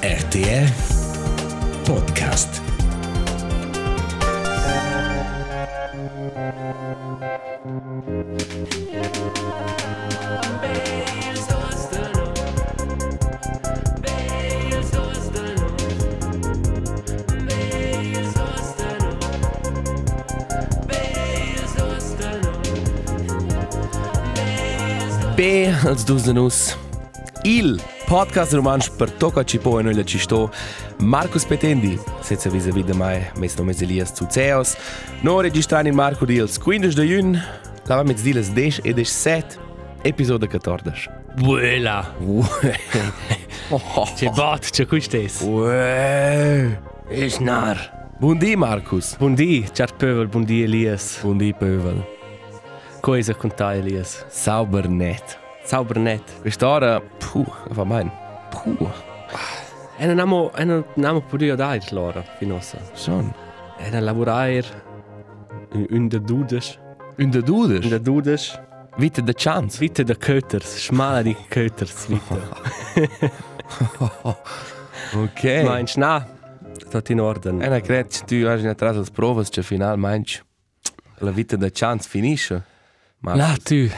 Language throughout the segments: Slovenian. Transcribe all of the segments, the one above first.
RTR Podcast. B als Dusenus. Il podcast romansch per tocca ci po e noi la ci sto. Marcus Petendi, senza vis vis de mai, mes no mes Elias zu Zeos. No registrani Marco Diels 15 de jun, lava met diles 10 e 17, episode 14. Buela! Ce bat, ce custes? Uè. Es nar. Buondì Marcus. Buondì, cer pövel, buondì Elias. Buondì Pövel. Cosa conta Elias? Sauber net. Sauber net. Quest'ora, puh, va mein. Puh, E non amo, e non amo pure dai loro, finossa. schon. E non lavorar in de dudes. Und der Dudes? In de dudes. Witte de Chance. Witte de Köters, schmale die Köters, witte. Ok. Meinst du, na? Tot in Orden. Ena cred, tu hai in atrás as provas, che final manch la vita da chance finisce. Ma Na, tu,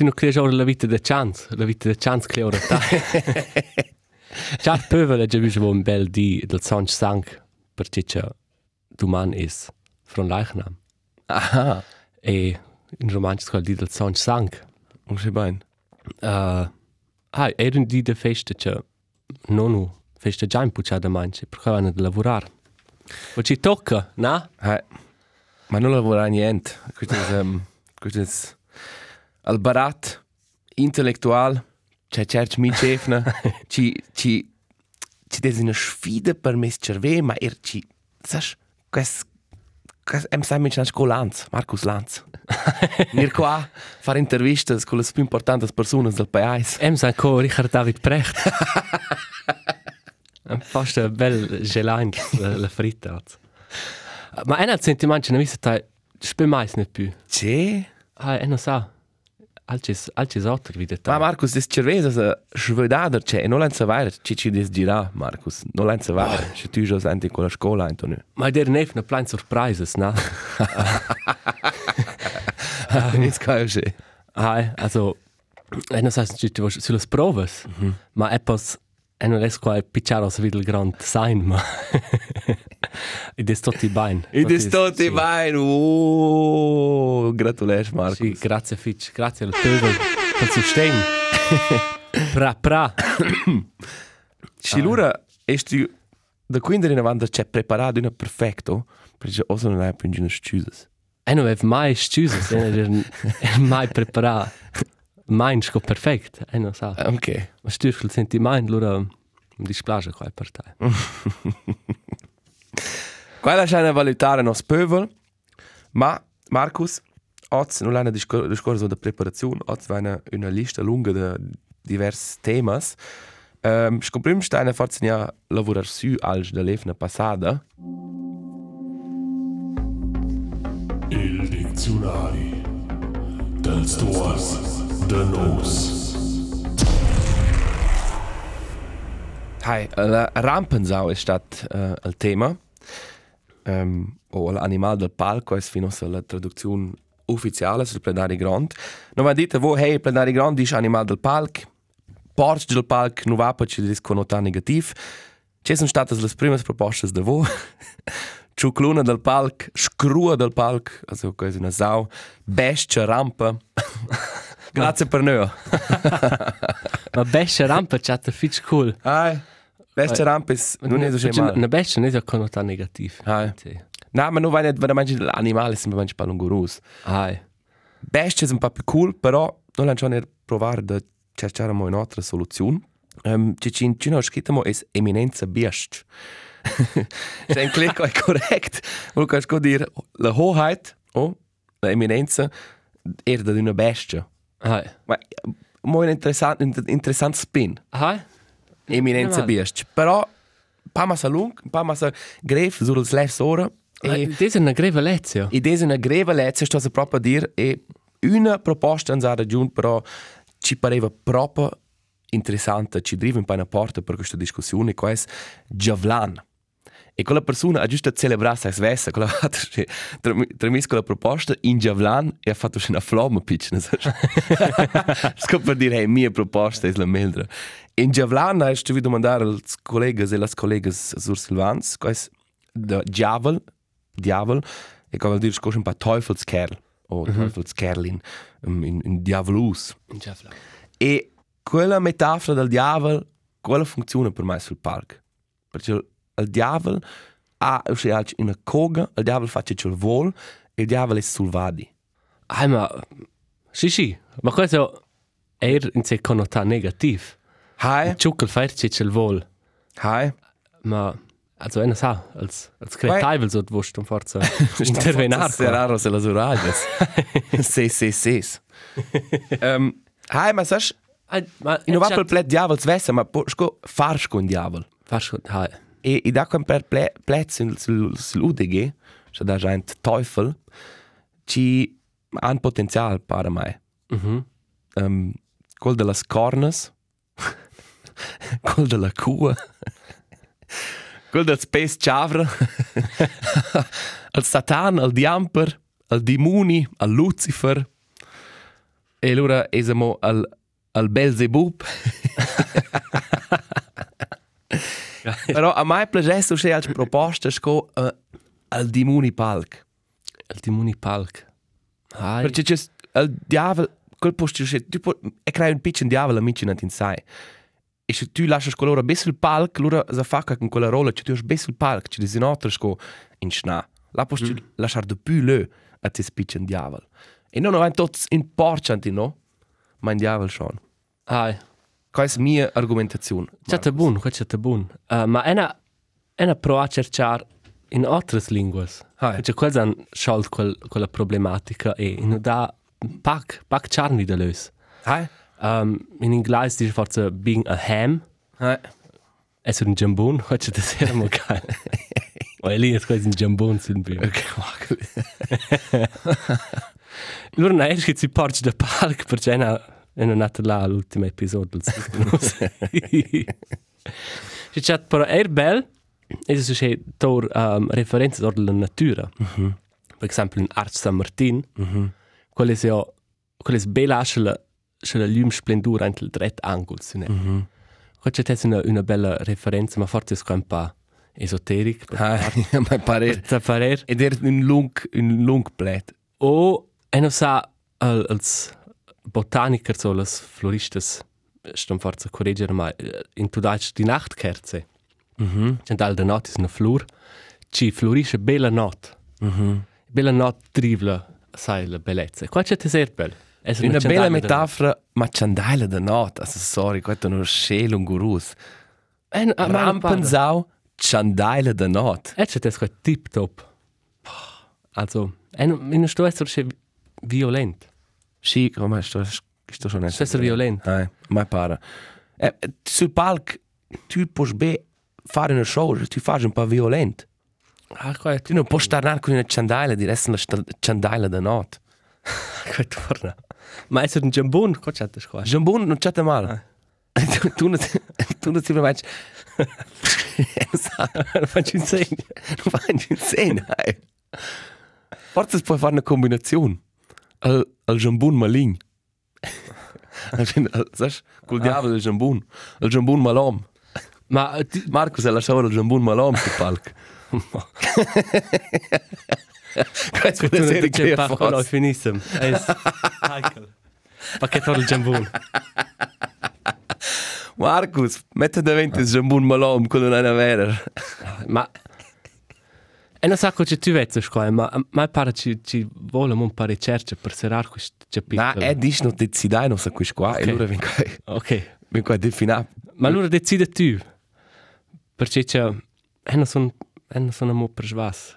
tu non credi ora la vita de chance, la vita de chance che ora sta. Cer pövel, già visto un bel di del Sanch Sank, perché c'è duman is from Leichnam. aha, E in romanzo quel di del Sanch Sank. un se bain. Uh, ah, era un di de festa c'è nonu, festa già in pucciata manche, perché vanno a lavorare. Ma ci tocca, na? Hai. Ma non lavora niente. Questo è um, questo è al barat intellettual, c'è certo mi cefna, ci ci ci des una sfida per me cerve, ma er ci sas quest quest em sai mit nach Lanz, Markus Lanz. Mir qua fare interviste con le più importanti persone del paese. Em san co Richard David Precht. Fast ein bel gelain la, la fritta. Ma en al sentimanche na vista tai spö mais net più. C'è? Ah, en sa. Alcis alcis otter wieder Ma ta. Markus, das cerveza sa schvedader c'è, e non l'hanno vaire, ci ci des gira, Marcus. Non l'hanno vaire, se tu già senti con la scuola, Antonio. Ma der nef na plein surprises, na. Jetzt kann ich schon. Ah, also en sa ci tu sulle provas. Ma epos en non es qua picciaros videl grand sein, ma. Es tot i bain. Ed è tutto in vai, oh, gratulēs, Sì, grazie Fitch, grazie al Töbel per il sostegno. pra pra. Si lura, tu, da quindi in avanti c'è preparato una perfetto, perché oso non hai più in scusas. E non avevo mai scusa, non era mai preparato. Mein sco perfekt, e non sa. Ok. Ma styrkel senti mein, allora mi dispiace qua per te. Quella c'è una valutare nos pövel, ma, Markus, oggi non l'hanno discorso da preparazione, oggi va una, una lista lunga di diversi temi. Um, Scopriamo che eine forse ja lavorar su als da levna passada. Il dizionari dels duos de nos. Hai, la rampensau stat uh, il tema. Um, o l'animal del palco è fino alla traduzione ufficiale sul plenari grand. Non va dite vo hey plenari grand dice animal del palco. Porch del palco non va per ci disconnota negativ. Ci sono state le prime proposte da vo. Ciucluna del palco, scrua del palco, quasi una sau, bestia rampa. Grazie per noi. Ma bestia rampa c'è fitch cool. Hai, bestia rampa è non è so male. Una bestia non è connota negativ. Hai. Sì. No, ma non vai veramente l'animale, sembra veramente palungurus. Ai. Bestie sono un po' più cool, però non l'hanno già provato di cercare un'altra soluzione. Um, ci ci ci ho scritto mo es eminenza biest. Se un clic è correct, vuol questo dire la hoheit o la eminenza era di una bestia. Ai. Ma mo un interessant un interessant spin. Ai. Eminenza biest. Però pa massa lung, pa massa gref sul left ora. E... Das ist eine greve lezione. E des una greva lezza sto a proprio dir e una proposta anza raggiunt però ci pareva proprio interessante ci driva un po' in porta per questa discussione, che è Giavlan. E quella persona ha giusto celebrato la svessa, quella ha fatto, tramis quella proposta in Giavlan e ha fatto una ne sai? Sco per dire, hey, mia proposta è la meldra. In Giavlan ha sto video mandare als collegas e las collegas sur Silvans, che è Diavel, Diavel, e vuol dire scosso un po' Teufelskerl, o Teufelskerlin, um, in, in Diavolus. E quella metafora del diavolo, quella funziona per me sul parco. Perché il diavolo ha una coga, il diavolo fa ciò che vuole e il diavolo è sul vadi. Ah, ma... Sì, sì, ma questo è in sé connotato negativo. Hai, Ciò che fa ciò che vuole. hai. Ma... Also, einer sa, als, als Kreativel so wusst um forza intervenar. È raro se las uralles. Sì, sì, sì. Um, hai, ma sai, Ah, ma in un per plet diavolo svessa, ma po, sco, farsch con diavolo. Fast gut, hai. E, e da quel per ple, plet sul, sul, UDG, cioè da un teufel, ci ha un potenziale per me. Mhm. um, quel delle cornes, quel della cua, quel del space chavra, il satan, il diamper, il dimuni, il lucifer, e allora esiamo al, al Belzebub. Però a me piace se altre proposte sco uh, al dimuni palc. Il timoni palc. Hai. Perché c'è il diavolo, quel posto c'è, tu puoi, e crei un piccolo diavolo amici non ti sai. E se tu lasci coloro besso il palc, loro si fa con quella rolla, cioè tu besso il palc, ci dici no, sco in schna. La posso mm. lasciare di più le a te piccolo diavolo. E non è tutto importante, no? Ma in diavolo schon. Hai. È la mia argomentazione. C'è bun, c'è bun. Uh, ma è una è una pro a cercare in altre lingue. Hai. C'è quella han sciolto quel, quella problematica e in da pac pac charni da lös. Hai? Um, in inglese dice forse being a ham. Hai. È un jambon, c'è da sera mo geil. Ma lì è quasi un jambon sul bio. Ok, ma è che si porta da park perché è una è nata là l'ultimo episodio C'è chat però è bel e se c'è tor um, referenze della natura. Per esempio in Arch San Martin, quelle se ho quelle bella scella scella lum splendura anche il dret angolo su ne. Qua c'è una una bella referenza ma forse è un po' esoteric. Hai, ma pare... Per parer. Ed è un lung, un lung plet. O e non sa al, als botaniker so las floristas stam forza correggere ma eh, in tu daich di nachtkerze. Mhm. C'è dal de not is una flor ci florisce bella not. Mhm. Bella not trivla sai la bellezza. Qua c'è teser bel. È Una bella metafora, ma ciandaila da not. Also, sorry, questo è uno scelo un gurus. Eh, no, ma non Rampensau, ciandaila da not. E c'è qua tip top. Also, è in una sto essere violent. Sì, come sto, sto schon Sto essere violent. Eh, ma pare. Eh, sul palc, tu puoi be fare una show, tu fai un po' violent. Ah, qua è Tu non puoi stare con una ciandaila di essere la ciandaila da not. qua torna. Ma è un jambon, qua c'è tes qua. Jambon non c'è male. Tu, tu, non- tu non si mai... Faccio un segno. Non fai in scena, eh. Forse puoi fare una combinazione. Al, al jambon malign. Sai, col diavolo il jambon. Il jambon malom. Ma ti- Marco se lasciava il jambon malom sul palco. Questo tu è non una dici serie pa che fa. finissem. Es Michael. Pacchetto il jambon. Marcus, mette davanti il jambon malom con una vera. Ma E non sa cosa tu vedi, scuola, ma ma pare ci ci vuole un po' ricerca per serrar questo capitolo. è dici non decidai non sa questo qua. E Ok. allora vengo Ok. vengo a definire. Ma allora decide tu. Perché c'è e non sono e non sono mo per svas.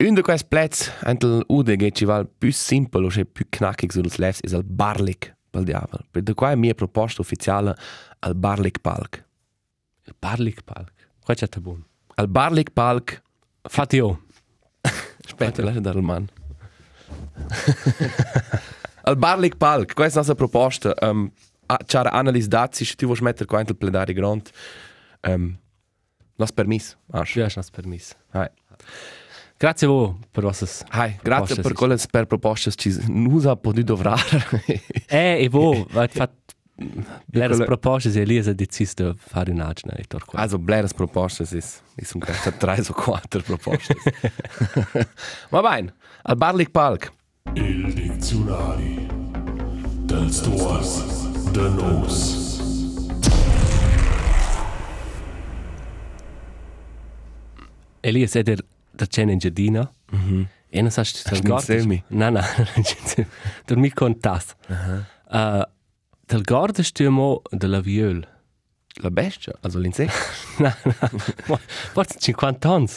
Un di questi plezzi, anche l'UDG, ci va più semplice, cioè più knackig sul left, è il barlik pel diavolo. Per da qua è mia proposta ufficiale al barlik palk. Il parlik palk. Qua c'è te buon. Al barlik palk, Fatti io. aspetta, lascia dare il man. al barlik palk, questa è la nostra proposta. Um, c'è analizzato se tu vuoi mettere qua il plenari grand. Um, Las permis, Ash. Ja, schon permis. Hai. Grazie a voi per vostre Hai, grazie per quelle per proposte che non ha potuto lavorare. Eh, e voi, avete fatto proposte e Elisa ha deciso di fare un'agina e torco. Also, bleres proposte ist, ist un questa tre o quattro proposte. Ma bene, al Barlik Palk. Il dizionari dels tuors de nos. Elisa è der der cena in giardina. Mhm. E non sai se Hast du insieme? No, no, dormi con tas. Uh, Del guarda stiamo della viol. La bestia, also l'insecto. No, no, forse 50 anni.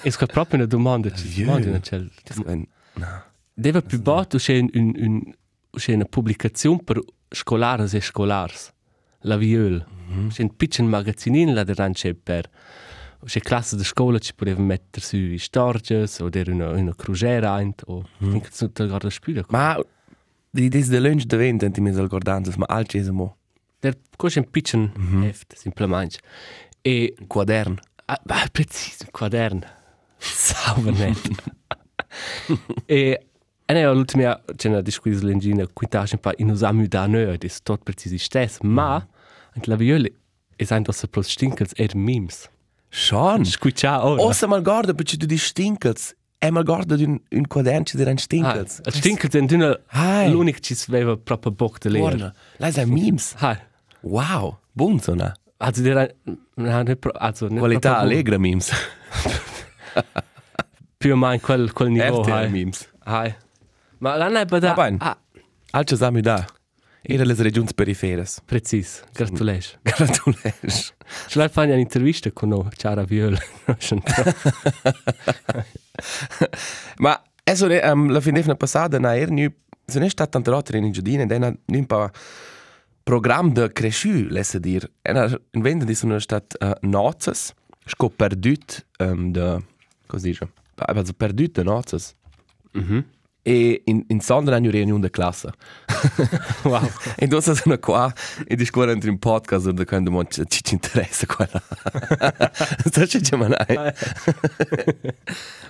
E sco proprio una domanda. Viol? ein, na. Deve più botto c'è un, un, un, una pubblicazione per scolari e scolari. La viol. C'è un piccolo magazzinin là daran c'è per c'è classe di scuola ci poteva mettere su i storges o una, una crugera o mm. tu te guarda spiele. Ma di des de lunch de vent enti mis al gordanzas, ma al cese mo. Der c'è un piccolo heft, simplemente. E Quadern. Ah, bah, preciso, un quaderno. Saubernet. e e ne l'ultima c'è una discussione l'engine quintage un po' in usamu da noi è tot preciso stes ma anche la viola è sempre so plus stinkels er memes Schon. squiccia ora Ossa mal guarda, perché tu di stinkels. E mal guarda un, un quadern ci diran stinkels. Ah, stinkels in dünner Hai. l'unico ci sveva proprio bock de leer Guarda, lei sai memes. ha Wow, buon so na. also der na ne also ne Qualità allegra memes. più o meno quel quel niveau hai memes. hai ma la ne bada Va bene. ah Alce sami da. Era les regions periferes. precis gratulesh Gratulēs. Šla fajn intervista con no, Ciara Viol. Ma adesso um, la fin defna passata na er nu se ne sta tante rotte in giudine dena nu un pa program de cresciu lesse dir. Ena in venda di sono stat uh, nozes sco perdut um, de così dice. Also perdut de nozes. Mhm. E in in sondra nu reunion de classe. Wow. E tu sono qua e discorre entro un podcast dove quando mo ci ci interessa quella. Sto ci ci manai.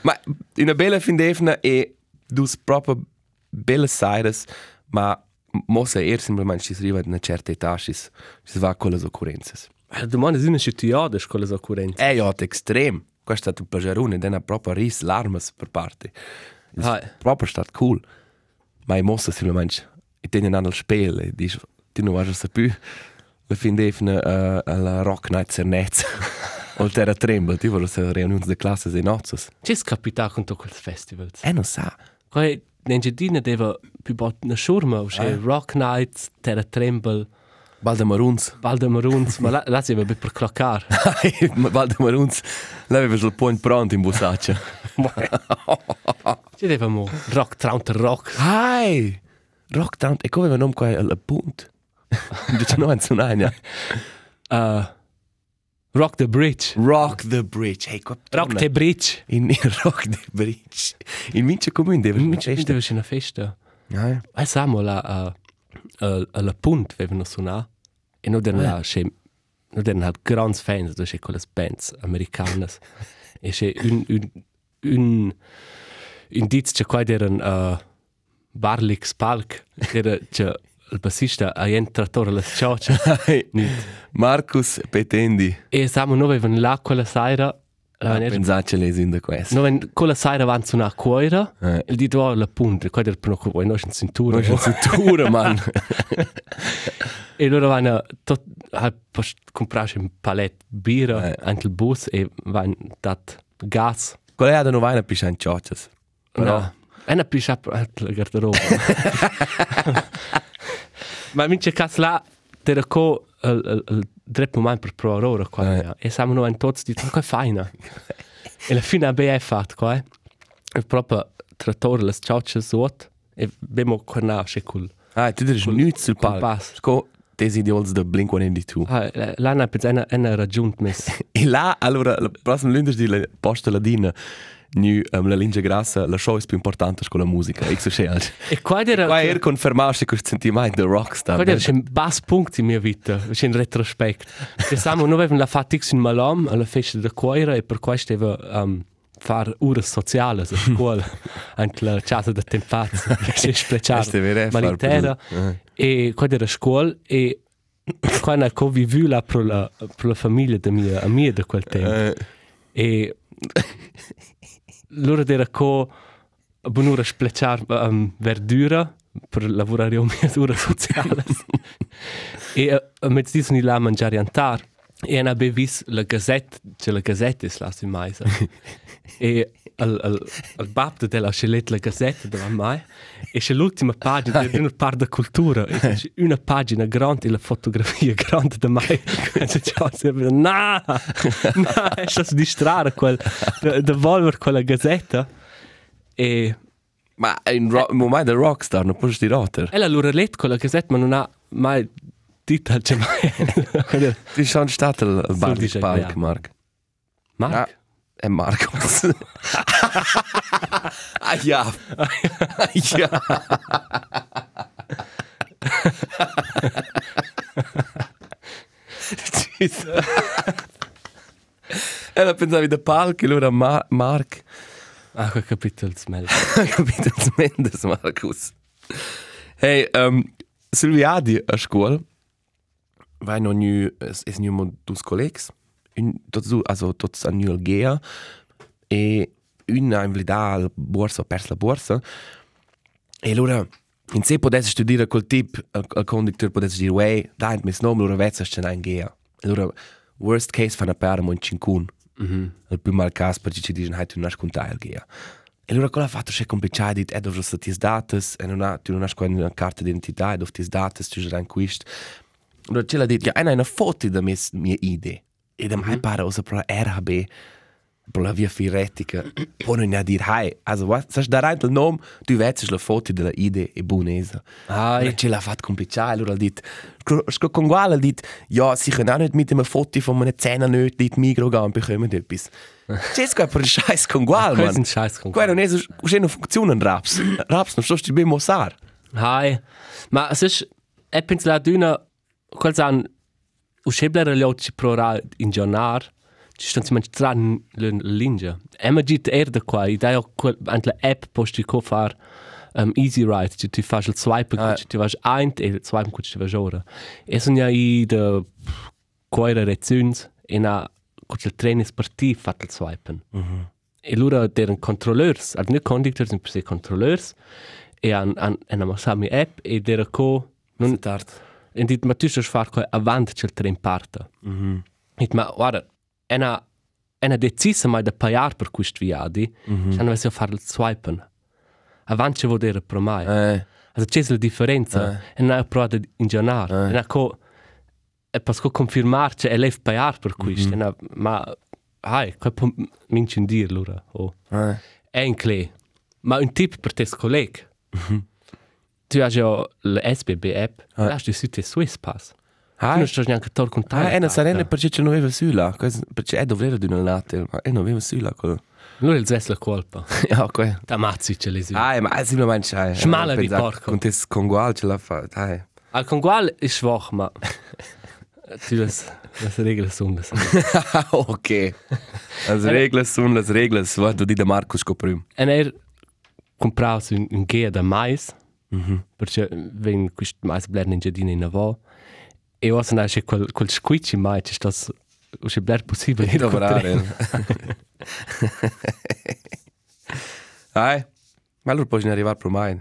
Ma in una bella fin defna e dus proprio belle sides, ma mossa er semplicemente ci si arriva ad una certa età ci si va con le occurrenze. La domanda è se ti odi con le occurrenze. E io extrem. Questo è stato un pagerone, è proprio ris l'armas per parte. È Ah. proprio stato cool. Ma i mossa semplicemente e tenen an al spel e dici ti non vas a più la fin defna uh, alla rock night cernez o il terra tremble ti voglio se riunioni de classe e nozes C'è scapita con tutti quei festival. e non sa Poi l'Engiadina deve più bot una shurma, o c'è Rock Nights, Terra Tremble, balde maruns Valdemaruns, ma là, là si va per cloccare. balde maruns l'aveva sul point pronto in busaccia Ci devamo rock, traunter rock. hai rock down e come non qua al punt dice no anzi un'ania Uh, rock the Bridge. rock the bridge hey Rock the Bridge. in in rock the bridge in mince comune deve Mi festa deve una festa. hai E siamo là uh, uh, alla punt, avevano suonato. E noi erano là, c'è, noi erano halt grandi fans, c'è quelle bands americane. e c'è un, un, un indizio, qua erano uh, Barlik Spalk, era c'è il bassista a entrato alle ciocce. Marcus Petendi e siamo noi avevano là quella sera, uh, pensate le in da questo. noi avevano quella sera avanti suonare a cuore, Eh. il dito alla punta, qua era per noi, noi in cintura. Non c'è cintura, man. E loro vanno tot halt post comprare un palet birra Eh. anche il bus e vanno dat gas. Qual è la novena piscian cioccias? Però No. E una piscia la garderoba. Ma mince cas là te co il il dret moment per provare ora qua. Eh. E siamo noi in tots di che faina. E la fine ABF fatto qua. E proprio trattore le ciocce sot e abbiamo cornao c'è col. Ah, tu dici nichts sul pass. Sco des idiols da Blink-182. Ah, l'hanno per una una raggiunt mes. E là, allora, la prossima lunedì di la posta ladina, nu um, la linea grassa, la show è più importante con la musica. So scel. E qua era... Qua er confermaste questo sentimento del rockstar. Qua era un bas punkt in mia vita, in retrospect. Che siamo, noi avevamo la fatix in Malam, alla festa da Coira, e per questo aveva um, far ore sociali a scuola, anche la casa da Tempaz, che è speciale, Maritera. E qua era scuola, e qua era convivuta per la, per la famiglia da mia amica da quel tempo. E loro era co bunura splecciar um, verdura per lavorare a misura sociale. e uh, a mezzo di là mangiare antar. E hanno bevis la gazzetta, c'è la gazzetta è la mai. e al, al, al babbo della sceletta la gazzetta da mai. E c'è l'ultima pagina di una parte di cultura. E c'è una pagina grande e la fotografia grande da mai. E c'è sempre, no, no, è stato distrarre quel, da volver quella gazzetta. E... Ma in ro- eh, momento del rockstar non puoi dire rotter. E allora letto quella gazzetta, ma non ha mai detto al mai. Ti sono stato il bar di Spike, Mark. Mark? Ah. È Marcos. ah, ja. Ah, ja. Ella pensavi da palco, allora Ma Mark. Ah, ho capito il smell. Ho capito il smell, Marcus. Hey, um, Silviadi a scuola, vai non es nu mo dus collegs, un, tots, also, tots a nu al gea, e un ha invlida la borsa, pers la borsa, e allora, in se potesse studiare quel tip, al, al conductor potesse dire, wey, dai, mis nom, allora vezza c'è un gea. Allora, worst case fanno per in cincun. Mm -hmm. Il più mal caso perché ci dicono, hai tu non hai contato il gea. E allora ha fatto? C'è complicato, dit, eh, dovrò stare tis datas, e non ha, tu non hai una carta d'identità, e dovrai tis datas, tu girai in questo. Allora c'è la dit, ja, hai una foto da mia, mia idee. E da mai pare, osa per la RHB, per la via firetica, può non a dire, hai, also, was, sai, da rein il nome, tu vedi la foto della idee e buonesa. Ah, e c'è la fatto complicato, allora ha dit, sco con guala, ha dit, ja, sie können auch nicht mit einem Foto von einer Zehnernote in die Migro gehen und bekommen etwas. C'è sco per scheiß con guala, man. Questo è un scheiß con guala. Quello non è, c'è una funzione in Raps. Raps non sto sti ben mossar. Hai, ma es ist, e penso la d'una, quel san, uscebler gli occhi pro ra in giornar, ci stanno si mangi tran l'inja. Emma git er da qua, i dai quel, ant la app posti co far um, Easy Ride, ci ti fai il swipe, ah. ci ti vai ein e il swipe, ci ti vai ora. E sono ja i da quaira rezuns, e na, quel il training sportiv fat il swipen. Mm -hmm. E lura deren controlleurs, ad ne conductors, in per se controlleurs, e an, an, an amasami app, e dera co... Non tard. E dit, ma tu stai far qua avant c'è il tren parta. Mm -hmm. Dit, ma guarda, ena ena decisa mai da paiar per quist viadi, mm -hmm. hanno messo a fare il swipen. Avant c'è vodere pro mai. Eh. Also c'è la differenza. Eh. E non è provato in giornale. Eh. E co e pasco confermar c'è elef paiar per quist. Mm -hmm. ma hai, qua può mincin dir lura. Oh. Eh. Cle. Ma un tip per te colleg. Mm -hmm. Tu hai già l'SBB app, eh. hai già su te Swiss Pass. Ah, non sto neanche tor contato. Ah, è una sarena perché c'è non aveva sulla, perché è dovere di una latte, ma è non aveva sulla quello. Lui il zes la colpa. ja, ok. Da mazzi ce le su. Ah, ma è simplemente c'è. Schmale di porco. Con tes congual ce la fa, dai. Al congual è schwach, ma tu das das Regeln sind das. okay. As Regeln sind das Regeln, was du di da Markus coprim. En er compraus un, un gea da mais. Mhm. Mm perché ven quist mais blern in giardino in avò. E ora se nasce quel, quel squicci mai, c'è stato usce bler possibile di lavorare. Ai, ma allora puoi arrivare per mai.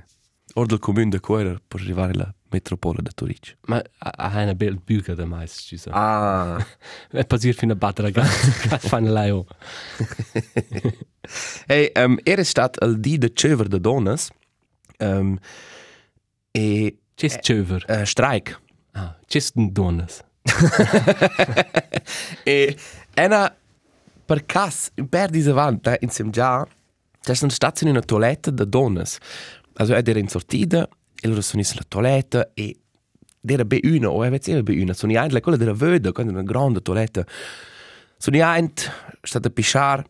Or del comune de Coira puoi arrivare alla metropole da Turic. Ma hai una bella buca da mais, ci so. Ah. E passir fino a battere ragazzi, fanno l'aio. Hey, um, era stato il dì de Cöver de Donas. Um, e... C'è Cöver? Uh, streik. Ah, c'è Donas. e ena per cas per diese wand da in sem già c'è una stazione in una toiletta da donas also ed era in sortida e loro sono in la toiletta e era be una o aveva era be una sono in quella della vöda quando una grande toiletta sono in stata a pisciare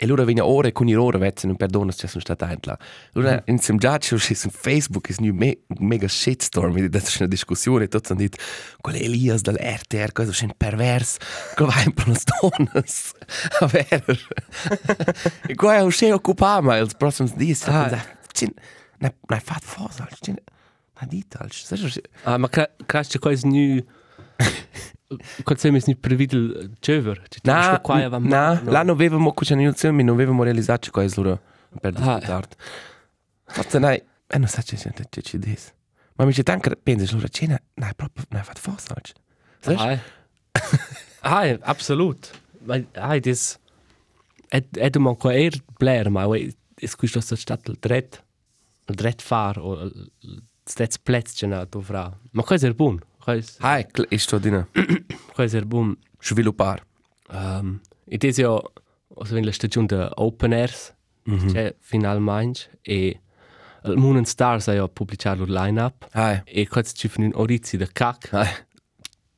E loro vengono ore con i loro vezzi, non perdono se sono stati là. Allora, in sem già c'è su Facebook, è un me, mega shitstorm, dite, c'è una discussione, e tutti hanno detto, è Elias dall'RTR, questo è un perverso, quello va in per le stones. A ver. e qua è un scemo occupato, ma il prossimo giorno, Ah. non hai fatto fosa, non hai detto, non Ah, ma credo che questo nu... Quando siamo nu previsto cever. No, qua va no, là non avevamo questa iniziativa, non avevamo realizzato che questo loro per Ah. discutere. Forse noi, e non so se c'è ci dis. Ma mi c'è anche pensi loro, c'è non hai proprio non hai fatto fossa oggi. Sai? Ah, ah, absolut. Ma ah, das è è du man qua er blair, ma è questo sta stato il dret dret far o stets plets gena dovra. Ma questo è buon. Questo Ah, è sto di questo è buon. sviluppare. Um, ed è io also wenn la stagione de Open Airs, c'è finalmente e il Moon and Stars ha pubblicato il line-up. Ah, e questo ci fa un orizi da cac. Ah,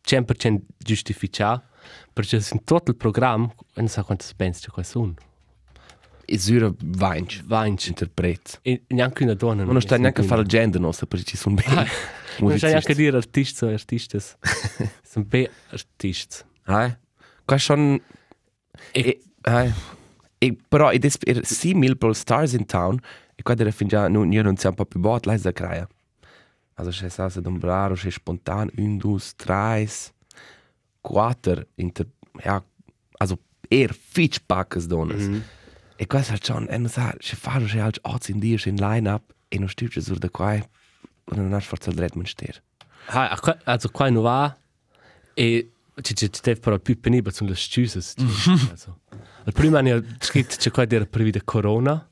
100% giustificato perché in tutto il programma non so quanto si pensa che sono e zura vanch, vanci interpret. e neanche una donna Ma non sta neanche a fare il gender nostro, perché ci sono bene. Non sta neanche a dire artisti o artisti sono be artisti Ah, qua sono e E, eh, e però ed è er, simil per Stars in Town e qua deve fingià non io non siamo un po' più bot là da craia also c'è salsa d'un braro c'è spontan un dus tres quattro inter ja also er fitch packs donas Mhm. e qua sa John e non sa c'è fare c'è alts odds in dir in line up e non stirce sur da qua e non ha forza il dret man stir ah, qua- also qua non va e ci ci ci deve però più penibile sono le scuse also il primo anno ho scritto c'è qua dire prevede corona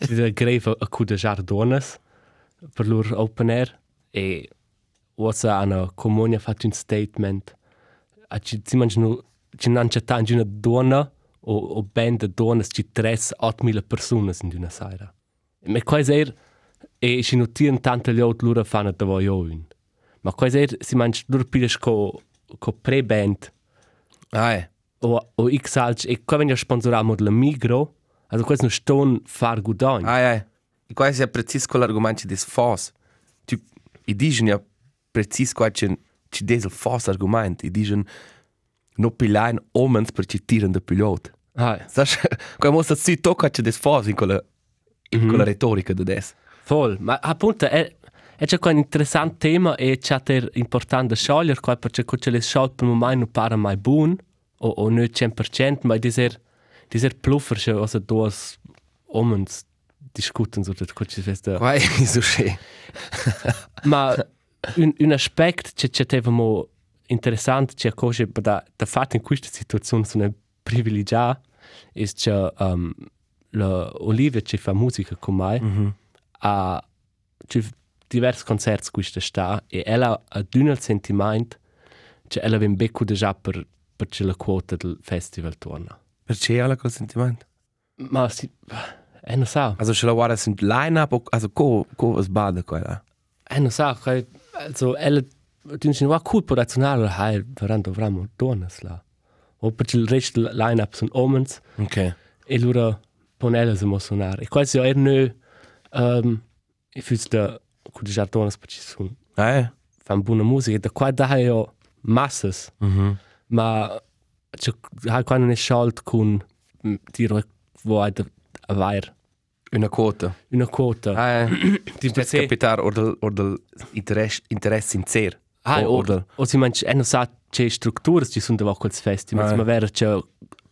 ci deve greve a cu de jardones per loro open air. E wasa ana comunia fatto un statement. A ci si mangiano ci non c'è tanto una donna o o band de donne ci tres 8000 persone in una sera ma quasi er e ci notieren tante gli altri loro fanno da voi un ma quasi er si mangia loro pides co co pre-band ah eh o o x alc e qua vengono sponsoramo la migro also questo non ston far gudon Ah, ja. E quasi è preciso con l'argomento des fos. Tu, i dicono ja preciso qua c'è c'è des il fos argomento. I dicono no pilain omens per ci tirano da pilot. ah, Sai, qua mostra si tocca c'è des fos in quella in quella retorica da des. Voll, ma appunto è è c'è un interessante tema e c'è ter importante sciogliere qua perché c'è le sciol per momento non pare mai buon o o non 100% ma diser diser pluffer c'è also due omens discuten so das kurz fest Qua è so schön. ma un un aspect c'è c'è teva mo interessante c'è cosa per da da fatto in questa situazione sono privilegiata è c'è um, la Olivia che fa musica con me Mhm. A c'è diversi concerti questa sta e ella ha d'un il sentimento che ella vem becco de già per per la quota del festival torna Perché alla col sentimento? ma si eh non sa Also ce la guarda sind line-up, o- also co, co es bada quella. eh non sa che- also ella dice no cool per razionale hai verando avramo donas là o per il resto line-up sono omens Ok. e loro ponella se mo suonare e quasi er no um, e fürs da con de jardonas per ci sono Ah, eh? fan buona musica da qua da io massas Mhm. ma c'è hai qua non è sciolto con dire vuoi hai da avere Una quota. una quota Ah, eh. di Spez capitar or del, or del interesse, interesse sincero. Ah, o, o, or del... o si manch, e non sa c'è strutture ci sono da quels festivals, Ah. ma vera c'è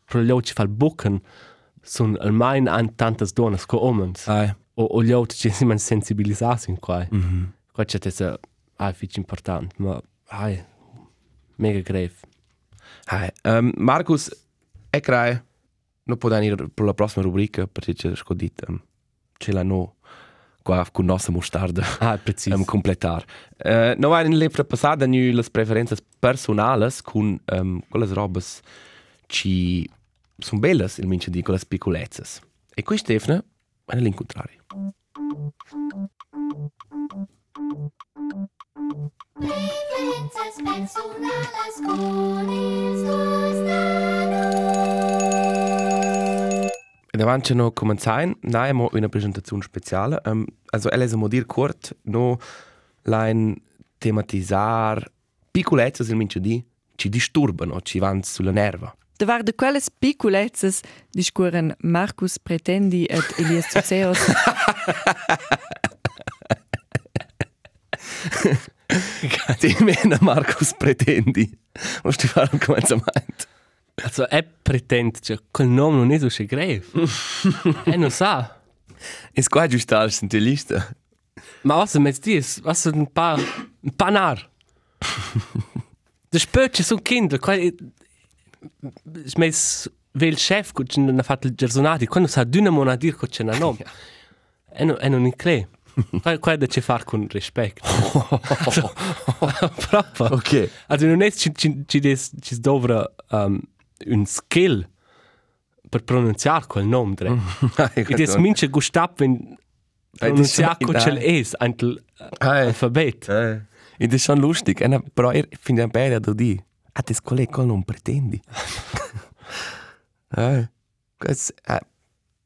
pro gli altri fa il bucken sono almeno an tantas donne co omens Ah, eh. O, gli altri ci si man sensibilizzati in qua Mhm. qua c'è tesa ah fic importante ma ai mega grave Hi. Um, Markus, e crai, non può venire per la prossima rubrica perché c'è scodito. Um, ce l'ha no qua con nostra mostarda ah preciso um, completar. Uh, no in lepre passada nu las preferenze personales con um, quelle robes ci sono belles il mince di quelle piccolezze. E qui Stefano è l'incontrario. Preferences personales con estos nanos. davanti no noi abbiamo una presentazione speciale. Um, also, ella è un dir kort, no line tematizzare piccolezze, se mince di, ci disturbano, ci vanno sulla nerva. Da var de quelles piccolezzas discuren Marcus Pretendi et Elias Tsuzeos Ti mena Marcus pretendi. Musst du fare un cominciamento. Also, er pretende, che quel nome non è so schön grave. er non sa. Es qua giusto die Liste. Ma was mit dies? Was ein paar ein paar nar. Das spötche so Kinder, ich mes vel chef co c'è una fatto il gersonati, quando sa d'una mona dir co c'è una nom. E non e non in cre. Qual qual da ci far con rispetto. Proprio. Okay. Also non è ci ci ci des ci dovra um, un skill per pronunciare quel nome dre. E des mince gustap wenn pronunciare Nein. es antel alfabet. Ed è schon lustig, eh, però er finde un bene da di. Ah, das Kollege col non pretendi. eh. Das, eh.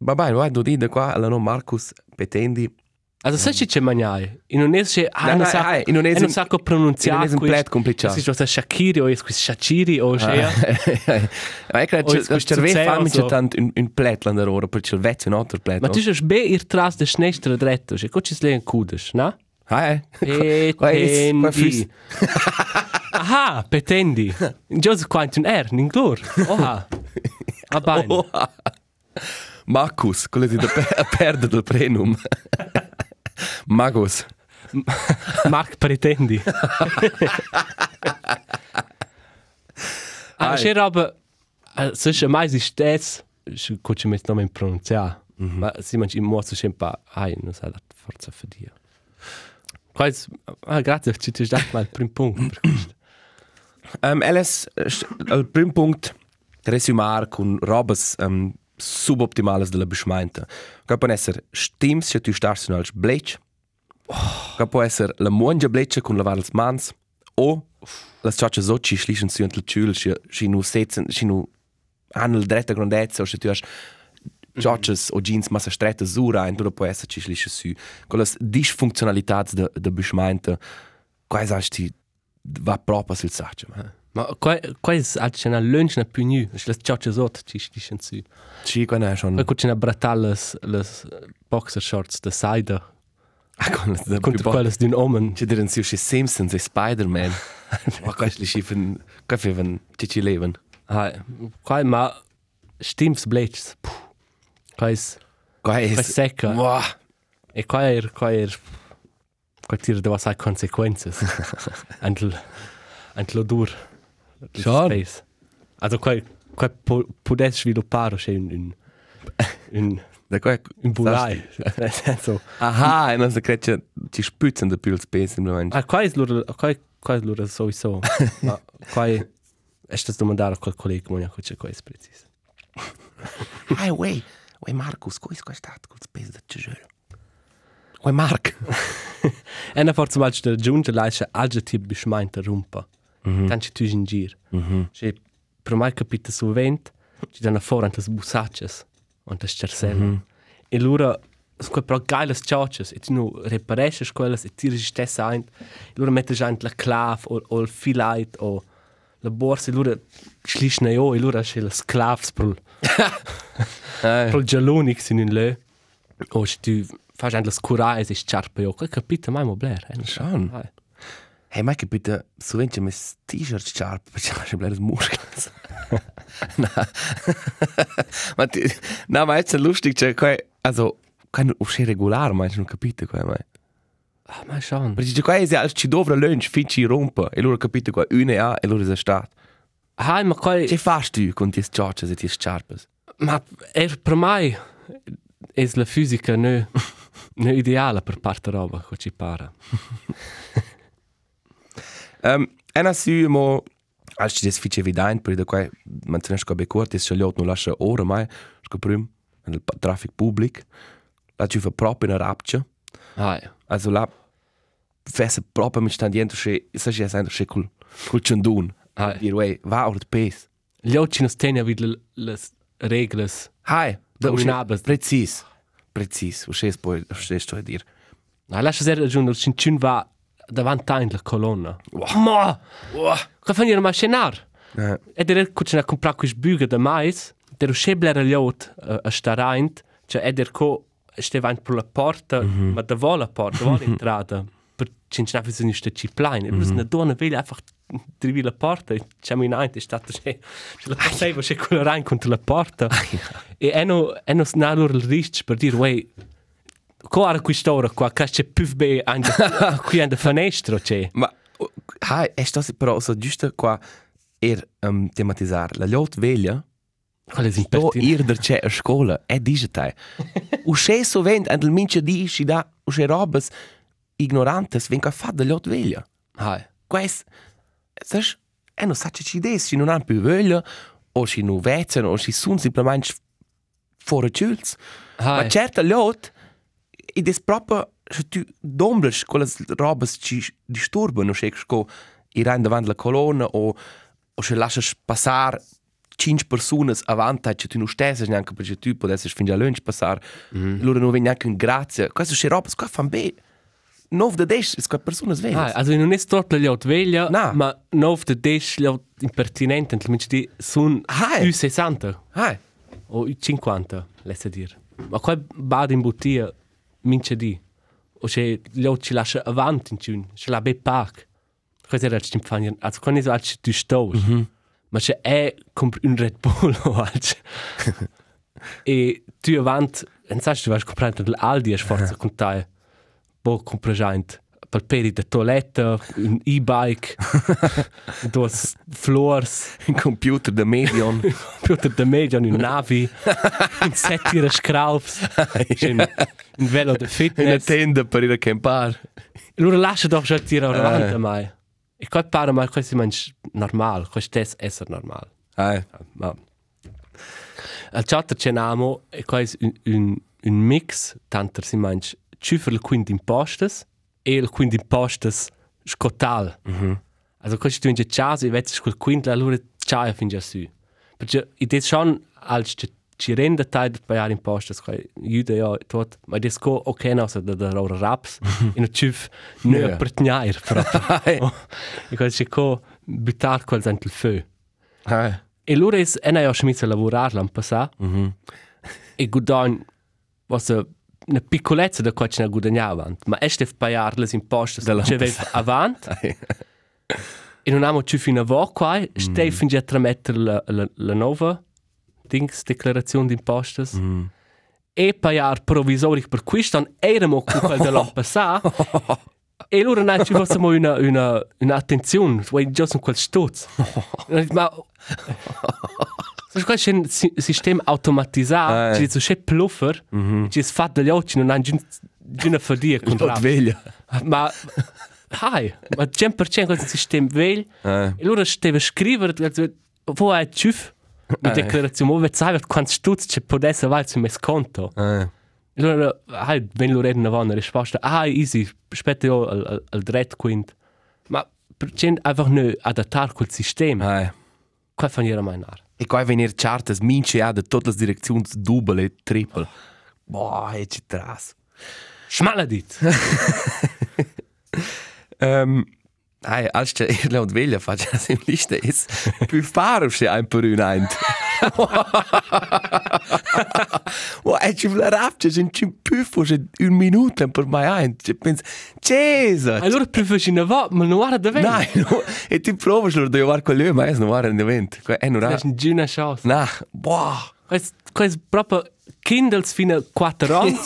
Va bene, vai, du di da qua, alla no Marcus pretendi. Also sai ci c'è magnai. In un es ah non sa nein, in un es non un- sa co pronunciare. in un es un plet complicato. Si sta Shakiri o es quis Shachiri o Shea. Ma jetzt che questo il cervello zero, fa mi so. c'è tanto un, un pletland ora, perché il vecchio è un altro plet. Ma tu sei be ir tras de schnestre dretto, che co ci slen kudes, na? Ah, eh. E Qua è- qua è fus- Aha, petendi. Joseph Quentin R, in glor. Oha. Ah, bene. Oh, Marcus, quello di da pe- perdere del prenum. Magus. Mark pretendi. Ah, c'è roba... Se c'è mai esistesse, co ci metti nome in pronunciare. Ma si mangi in modo sempre... Ai, non sa la forza dire. Quais... Ah, grazie, ci ti dato mal il primo punto per questo. Um, Alice, il primo punto, resumare con robes um, suboptimales della beschmeinte. Che può essere stims se tu starsi als blech. Che può essere la mongia bleche con lavare le mans. O le ciocce soci schlichen su entl ciul, si nu setzen, si nu hanno il dretta grandezza, o se tu hast ciocces o jeans massa stretta su rein, tu può essere ci schlichen su. Con le disfunktionalità de, de beschmeinte, quai sagst ti va proprio sul saccio. Ma quais altri c'è una lunch na più nu, le ciocce sotto ci stissen su. Sì, quello è schon... Poi c'è una bratalla le boxer shorts de Seide. Ah, con la Contro quelle di un omen. Ci diren si Simpsons e Spider-Man. Ma questo li schiffen... Questo è un cici leven. Ah, quai ma stims blechs. Quais Quai quais secca. Wow. E quai er quai er quai tira da sai consequences. Antel antel dur. Schon. Space. Also quai quai pudes sviluppare c'è un un un Da quai... un bulai. Nel senso Aha, e non si crede ci spützen da più il space im Moment. Ah, quai is lura, quai quai is lura sowieso. Ma quai è stato domandare a quel collega mo che c'è quai is preciso. Ai, wei. Wei, Markus, co è stato col space da Cesare? Wei, Mark. E na forza mal sta giunta laisce alge tip beschmeinte rumpa. Dann ci tu in gir. Che per mai capita su vent, ci danno fuori anche le busacces und das cercella. E lura Sco pro geiles charges, et nu reparesces quelles et tires stessa ein. Lura mettes ein la clav o o il filait o la borsa lura schlischna jo, e lura sche las clavs pro pro gelonix in un lö. O se tu fas ein las curais is charpe jo, quel capita mai mo bler. eh? Schon. Hey, Mike, bitte, so mir das T-Shirt sharp, ich habe schon das Muskels. Na. Ma ti, na, ma è lustig, cioè, qua, also, kein usci regular, ma non capite qua, ma. Ah, ma schon. Perché cioè, qua è al ci dovra lunch, finci rompa, e loro capite qua, une a, e loro è stato. Hai, ma quai... Che fast tu con ties ciocces e ties sharpes? Ma er per mai es la fisica ne ne ideale per parte roba che ci para. Um, ena si mo, als ci des fice evident, per da qua, mantenes qua becort, es scegliot non lascia ora mai, sco prim, nel pa- traffic public, la ci fa proprio in rapcia, Hai. also la fesse proprio mit stand dentro che, sa ci è sempre che col, col ciandun, Hai. dir, wey, va or de pes. Gli occhi nos tenia vid le, le regles Hai, Combinables. Precis. Precis. Sches poi, o sches sto a dir. Na, lascia ser raggiungere il cincin va davanti a la colonna. Ma! Che fanno il machinar? Eh. E der cucina comprar quis büge de mais, der schebler liot a staraint, cioè e der co steva per la porta, ma da vola porta, vola entrada. Per cincina fi sono sta ciplain. E plus una donna veglia einfach drivi la porta, e c'è in aint, è stato c'è la passeva c'è quella rein contro la porta. E eno eno snalur il rich per dire, wey, Co ara quest'ora qua, che c'è più be anche qui an de fenestro c'è. Ma, o- hai, è sto però so giusto qua er um, tematizzare. La lot veglia, Quale do impertinente. ir der c'è a scuola, è dice te. O sche sovent, and il mince di si da, o sche robes ignorantes, ven ca fa da lot veglia. Hai. Quais, saps, e non sa ci des, si non han più voglia, o si non vezzano, o si sun simplement fuori ciuls. Ma certa lot, ed è proprio, se tu dombles quelle robes ci disturbano, se che i rein davanti la colonna, o, o se lasci passare cinque persone avanti, che tu non stessi neanche perché tu potessi finire a lunch passare, mm. loro non vengono neanche in grazia. Queste sono robes qua fanno bene. Nove da dieci, queste persone Hai. svegliano. Also non è tutto gli out veglia, No. ma nov de des gli out impertinente, nel mince di sun Hai. u 60 Hai. o u 50, laisse dir. Ma qua bad in bottiglia mince di. O se gli out ci lascia avanti in ciun, ce la be pac. Questo era il stimfanier. Also quando so alci du stos. Ma se è compri un Red Bull o alci. e tu avanti, non sai se tu vai comprare l'Aldi, è forza con te. Bo compra gente. Per peri de toilette, un e-bike, dos floors, Un computer da medion. computer de media, un navi, un settire scraups, un, un velo Una fitness. tenda per ir a campar. Allora lascia doch già tirare avanti mai. E qua pare ma questo è normal, questo è essere normal. Hai. Ma al chatter c'è namo e qua è un, un, un mix, tanto si mangia cifre il quindi impostes e il quindi impostes scotal. Mm -hmm. Also questo tu in chas e vedi quel quindi allora c'hai fin già su. Perché idee schon als ci- ci rende tai per pagare impostes qua aiuta ja tot, ma des co ok no so da da ora raps in un cif ne Ja. per tnair proprio. E questo c'è co buttar quel sent il feu. Hai. E loro è ena ja schmitz a lavorare l'anno passato. Mm. E gudan was una piccolezza da qua ce ne guadagnava. Ma è stef pagare le imposte Dall'anno che aveva avanti. E non abbiamo più fino a vo qua. Stai fin già a mettere la, la, la nuova dings, declarazione di imposte. Mm. E pagare provisorico per questo. Eramo con quel dell'anno passato. E loro non ci fosse una, una, una attenzione. Vuoi già su quel stuzzo. Ma... Sai questo è un si- sistema automatizzato, Eh. ci dice c'è pluffer, ci si fa degli occhi, non hanno già fadia con Lot veglia. Ma, hai, ma 100% questo sistema veglio, Eh. e loro deve scrivere, wo è ciuf, una Eh. declarazione, wo sai quanti stuzzi c'è potesse avere su mes conto. Hai. Hai, ben loro erano una risposta, ah, easy, aspetta io al, al, al dret quint. Ma, gente einfach nur adattare quel sistema, Hai. qua fanno io mai nar. E qua venir mince ha de tutte le direzioni double e triple. Boah, e ci tras. Schmaladit! Um, hai, als je ir laut veglia faccia la sim lista is, più faro se ein per un eint. E ci vla rapce, se ci più forse un minuto per mai eint. Ci pens, Cesa! Allora più vicino va, ma non guarda davvero. Nein, no, e ti provi loro di var con lui, ma es non in event. È non ha. ist eine gute Chance. Na, boah. Questo è proprio Kindles fino a 4 anni.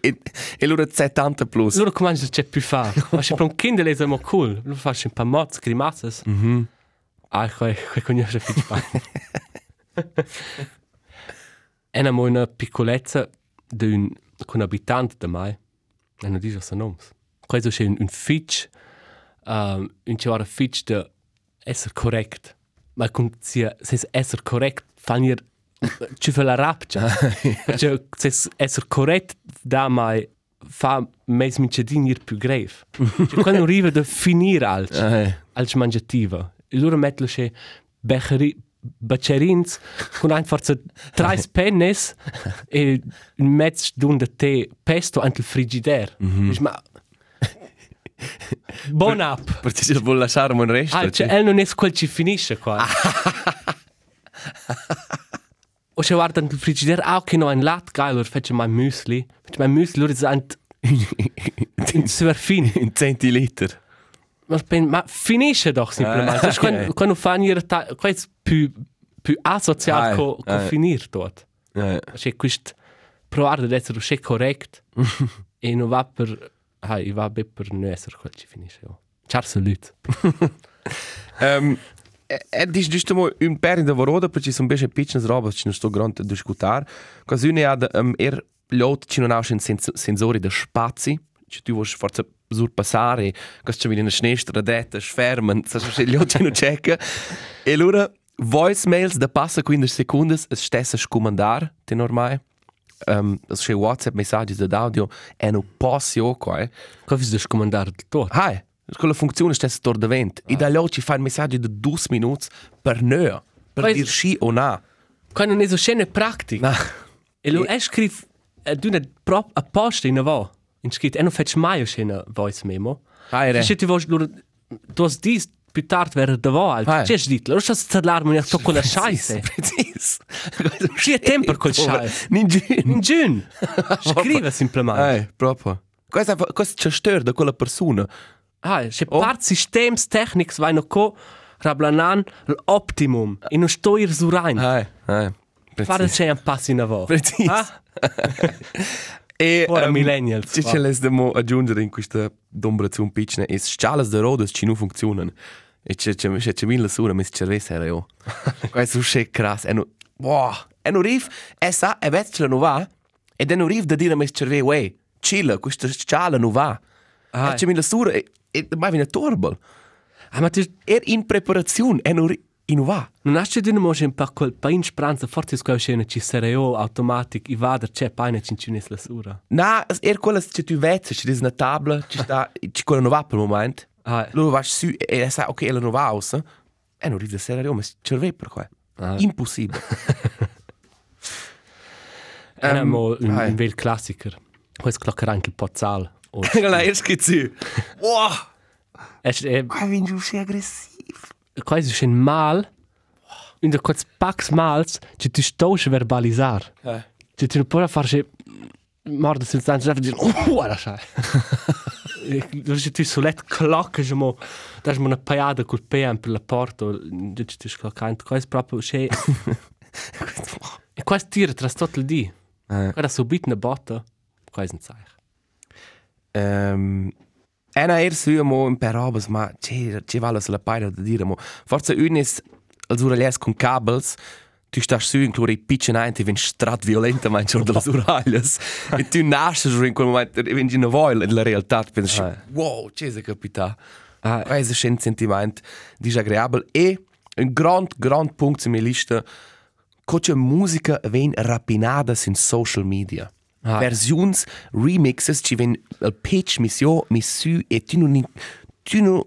e, e loro 70 plus. Loro come c'è più fa. Ma se per un Kindle è molto cool. Loro fanno un po' mozz, grimaces. Mm-hmm. Ah, qua qua conosce più fa. È una piccolezza di un con abitante da mai. E non dice se noms. Questo è un, un fitch, um, un un fitch de essere correct. Ma con essere correct fanno ci fa la rapcia. Cioè, se essere correct da mai fa mes mincedin ir più grave. Cioè, quando arriva da finire al Eh, als mangiativa. E loro mettono che beceri bacerins con ein forza tre pennes e un mezzo d'un de te pesto ant il frigider. Mm -hmm. Ma Bon app. Perché ci vuole lasciare un resto. Ah, cioè, el non è quel ci finisce qua. o se guarda il frigider, ah, ok, no, ein lat geil, allora faccio mein müsli. Faccio mein müsli, allora è un super fin. un centiliter. Ma, pen, ma finisce doch semplicemente. Ah, Ah, quando, fanno questo più, più asociato Ah, co, co ah. finire tot. Ja. Cioè, questo provare ad essere uscito corretto e non va per... Ah, e va bene per non essere quel ci finisce. Oh. Ciao, salut. Um, e dici giusto mo un per in lavoro perché sono invece piccole robe che non sto grande a discutere. Così uno ha um, er lot ci non ha un sens sensori da spazi. Cioè tu vuoi forse surpassare, cosa c'è una snestra detta, sfermen, se c'è gli occhi non checca. E allora voicemails da passa 15 secondi es stessa scomandare, te normale. Um, c'è WhatsApp messaggi d'audio e non posso io qua. Eh. Come vi devi comandare il tot? Hai, quella funzione stessa tor davant. E da lì ci fai un messaggio di 2 minuti per noi, per Poi- dire sì o no. Quando non è so scene pratiche. No. E lui e... scrive ad una prop apposta in avò. In scritto, e non faccio mai una voice memo. Hai, re. Se ti vuoi, tu hai dis più tardi verre davò, Ah. altro. C'è dit, loro sta parlarmi a con la scheisse. Precis. Chi è tempo per quel scheisse? Ninguém. In giun. Scrive semplicemente. Hai, proprio. Questo, questo ci stor da quella persona. Ah, se Oh. part systems technics vai no co rablanan l'optimum. E non sto ir su rein. Hai, hai. Fare c'è un passo in avò. Precis. Ah, E, Ora ehm, millennials, Ci ce les demo aggiungere in questa dombrazione piccina. E scialas de rodas ci non funzionano. E c'è c'è c'è c'è mille sura mis cerveza era io. Questo è crass. E no, wow. E non riv, e sa, e vet ce non va. E de non riv da dire mis cerveza, wey, chilla, questa sciala non va. Ah. E c'è mille sura e e mai viene torbal. ah, ma tu Er in preparazione e non ri- e non va. non hai di mo un po' quel pain spranza forse squal scena ci sereo automatic i vada c'è paina cincinis la sura. Na, er quella che tu vezza, ci dis una tabla, ci sta, ci quella non va per il momento. Ah, Loro vas su e e sa, ok, ela non va aus. E non ride serio, ma cervei per qua. Ah. Impossibile. era Ehm, mo un, un vel classiker. Questo cloccherà anche il pozzal. O La erst geht zu. Wow! es è Ah, wenn du sehr aggressiv. Quasi schon mal in der kurz pax mals ci tu stosch verbalisar. Ja. Ci tu poi farci morda sul stanza e dire oh la sai. Du ci tu solet clock je mo das mo una paiada col PM per la porta du ci tu cloccant questo proprio che e questo tira tra tutto il di. Eh. Guarda subito una botta. Ena er su mo un per robes, ma ci ci vale sulla paira da dire mo. Forse un is als uralies con cabels. Tu stas su in clore pitchen ein, ti vin strat violenta mein schon delle uralies. e tu nasces in quel momento, vin in voil in la realtà, pensi, Ah. wow, c'è se capita. Ah, Questo è un sentimento disagreabile e un grand, grand punkt in mia lista che musica ven rapinada in social media. Ah. Versions, remixes, ci ven il pitch missio, missu e tu non tu non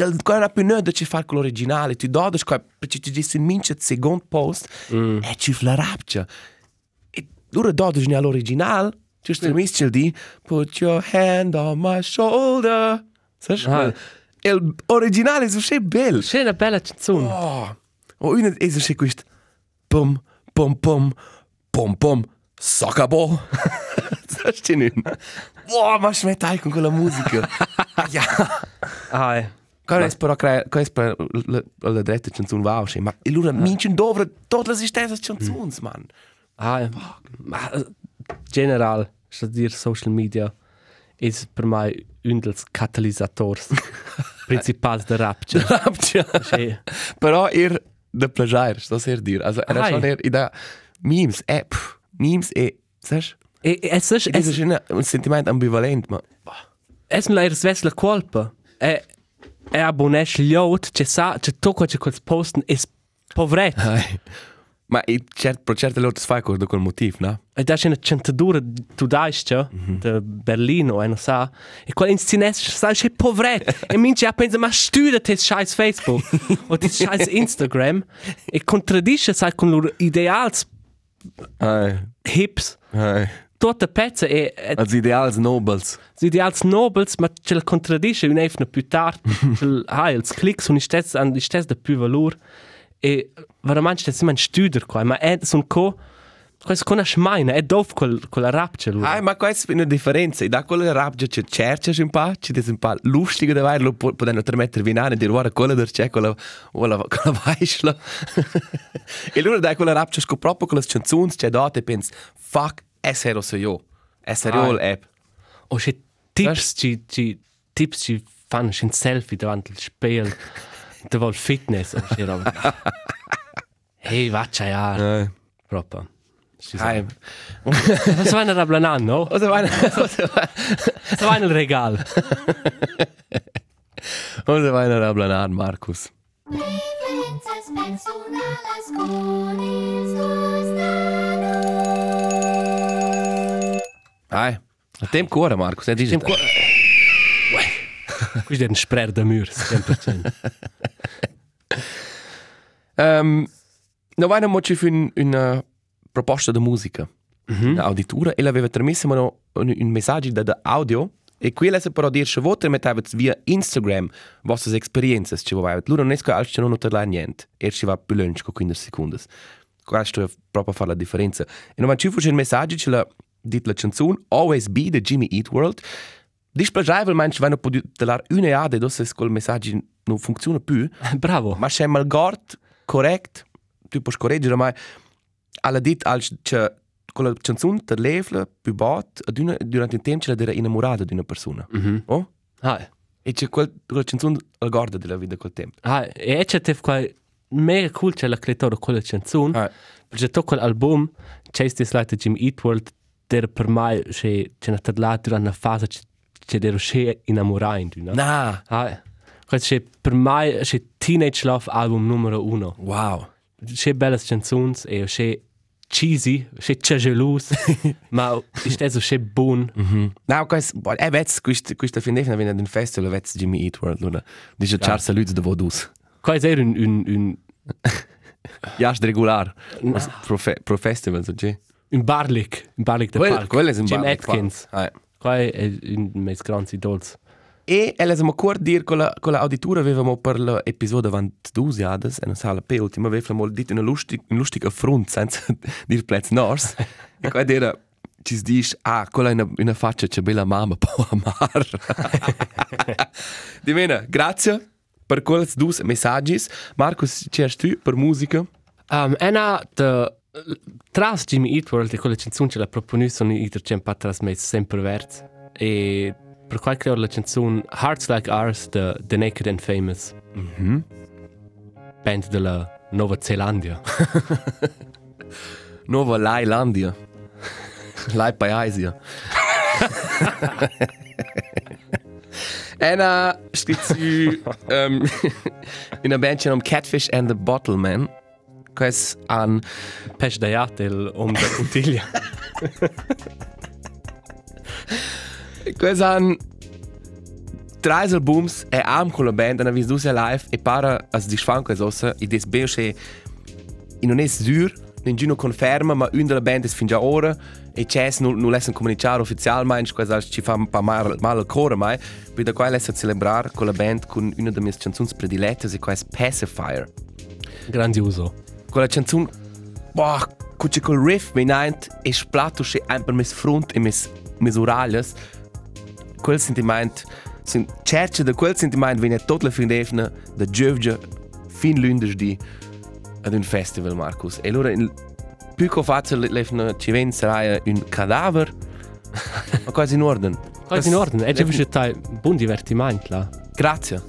il non più nada ci far con l'originale, tu dodas qua perché ti dici in mince secondo post Mm. e ci flarapcia. E loro dodas ne all'originale, tu stai misce di put your hand on my shoulder. Sai? Ah. Il originale è so bello. C'è una bella canzone. Oh, o una è so questo. Pum, pum, pum, pum, pum, soccer ball. Sai che non? Wow, ma smettai con quella musica. ja. Ah, eh. Cara è però crea, qua è per la, la dritta canzone va uscire, ma e allora minchen dovre tutte le stesse canzoni, man. Ah, ja. Ma, eh, general, sta dir social media is per mai un dels catalisators principals de rapture. Rapcia. Che Però er de plagiare, sto ser dir. Also era Ai. schon er da memes, eh, memes e, sai? e es es Es ist ein, un sentiment ambivalent, ma es la ers vesla colpa. E e abonesh liot che sa che tocco che quels posten es povret. Ai. Ma i cert, pro certe loro fai con quel motivo, no? E da c'è una centadura tu daisce de Berlino e non sa e quel inscines sa c'è povret e mince a pensa ma studia tes scheiß Facebook o tes scheiß Instagram e contraddisce sai con loro ideals hips ai. tutta pezza e, e Als ideals nobels. gli ideals nobels ma ce la contraddisce un efna più tard il hai ils clicks und istess an istess de più valor e veramente stess man studer qua ma è son co questo con a schmeina è dov col con la rapce loro Ai, ma questa è una differenza. Da quella rabbia ci cerca un po', ci dice un po' lustigo da vai, lo potendo mettere vinare e dire guarda quella del c'è, quella, quella, quella vaisla. e allora da quella rabbia scopre proprio quelle canzoni c'è date e pensi, fuck, essere so io. Essere io l'app. O c'è tips ci ci tips ci fanno un selfie davanti al spiegel da vol fitness o c'è roba hey vaccia ja proprio Sa- Cosa vai a rablanan, no? Vai, cosa vai, Cosa vai nel regal? cosa vai a rablanar, Marcus? Vivenzas personalas con il suo Ai. Il tempo cuore, Marcus. Ne dici? Tem qua... Questo è un sprer da mur, 100%. Um, no, vai non ci fu un, una proposta di musica. Una auditura e l'aveva trasmesso no, un, un messaggio da, da audio e qui lesse però dire che voi mettevate via Instagram vostre esperienze che voi avete. Loro non è che altro non notare niente. E ci va più lunch con 15 secondi. Questo è proprio fare la differenza. E non ci fu un messaggio che la dit la canzone Always Be di Jimmy Eat World. Dispiacevole, ma ci vanno potuto dare una ade, dosse quel messaggio non funziona più. Bravo. Ma c'è malgort correct, tu puoi correggere, ma alla dit als che con la canzone te levla più bot ad una durante il tempo c'è era innamorata di una persona. Mhm. Oh? Ah, E c'è quel quella canzone al guarda della vita col tempo. ah, e c'è te qua mega cool c'è la creatora con la canzone. Ah. Perché tutto quell'album, c'è this like Jim Eat World, der per mai c'è c'è una tadlata durante una fase c'è der c'è innamorato, no? Na, Ah, questo c'è per mai c'è Teenage Love album numero uno. wow. C'è belle canzoni e c'è cheesy, c'è c'è gelus, ma è so c'è buon. Mhm. Na, questo, eh, vets, questo, questo fin defina viene ad un festival, vets Jimmy Eat World, luna. Dice Charles Lutz de Vodus. Questo è un un un Ja, ist regular. Pro, fe, pro festival, so c'è. un barlic, un barlic de Quel, park. quel è un Jim bar- Atkins. Ah, Questo è un dei miei grandi idols. E ella siamo ancora dire con la, con la auditura avevamo per l'episodio avanti due jades e non sa la pe ultima avevamo detto una lustig, un lustig affront senza dir plez nors. E qua era ci dice ah quella una, una faccia c'è bella mamma può amar. Di bene grazie per quei due messaggi Marcus ci hai tu per musica? Um, ena de tras Jimmy Eat World e quella canzone ce la proponu sono i der c'è patras mes sempre verts e per qual creo la canzone Hearts Like Ours de The Naked and Famous. Mhm. Band della Nova Zelandia Nova Lailandia. Lai Paesia Ena stizzi um, in a band um Catfish and the Bottleman Quais an Pesh Dayat el om de Putiglia Quais an Tres albums e am con la band ana vis dus live e para as disfan quais ossa e des beusche e non è sur Ninguno conferma, ma una della band fin già ora e c'è non, non lassen comunicare ufficialmente, quasi ci fa un po' mal, mal al cuore, ma per da qua lassen celebrare con la band con una delle mie canzoni predilette, e qua è Pacifier. grandioso Con la canzone, boh, con c'è quel riff venint e splato c'è un per mis front e mis, mis oralias, quel sentimento, sin, cerce da quel sentimento viene tutta la fin d'efna, da giovge, fin lunedì, ad un festival, Marcus. E allora, il più che faccio, l'efna ci viene sarà un cadaver, ma quasi in ordine. quasi in ordine e c'è buon divertimento là Grazie.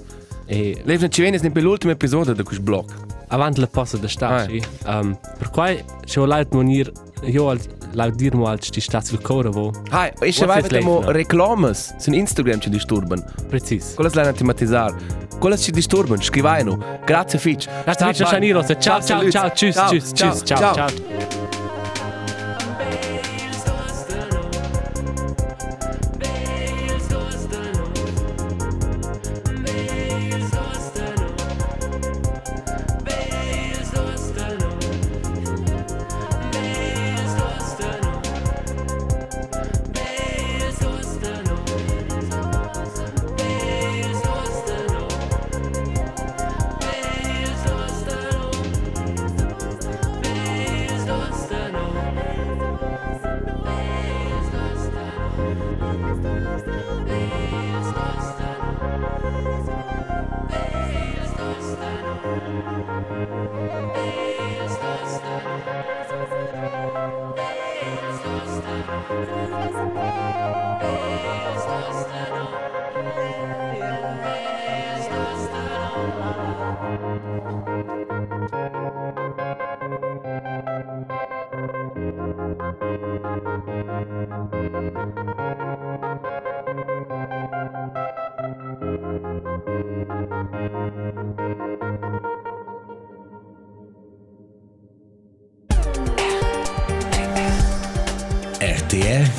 e L'efna ci viene sempre l'ultimo episodio di questo blog. avanti la posta da Ah. starci um, per quai c'è un altro manier io al laut dir mal die Stats vil cora wo. Vai it vedemo like, no? reclames, sun Instagram ci disturban. Precis. Quellas lena tematizzar. Quellas ci disturban, scrivaino. Grazie Fitch. Grazie Shani Ciao, ciao, ciao, tschüss, Ciao, tschüss, ciao, tschüss, ciao, ciao. RTR Podcast.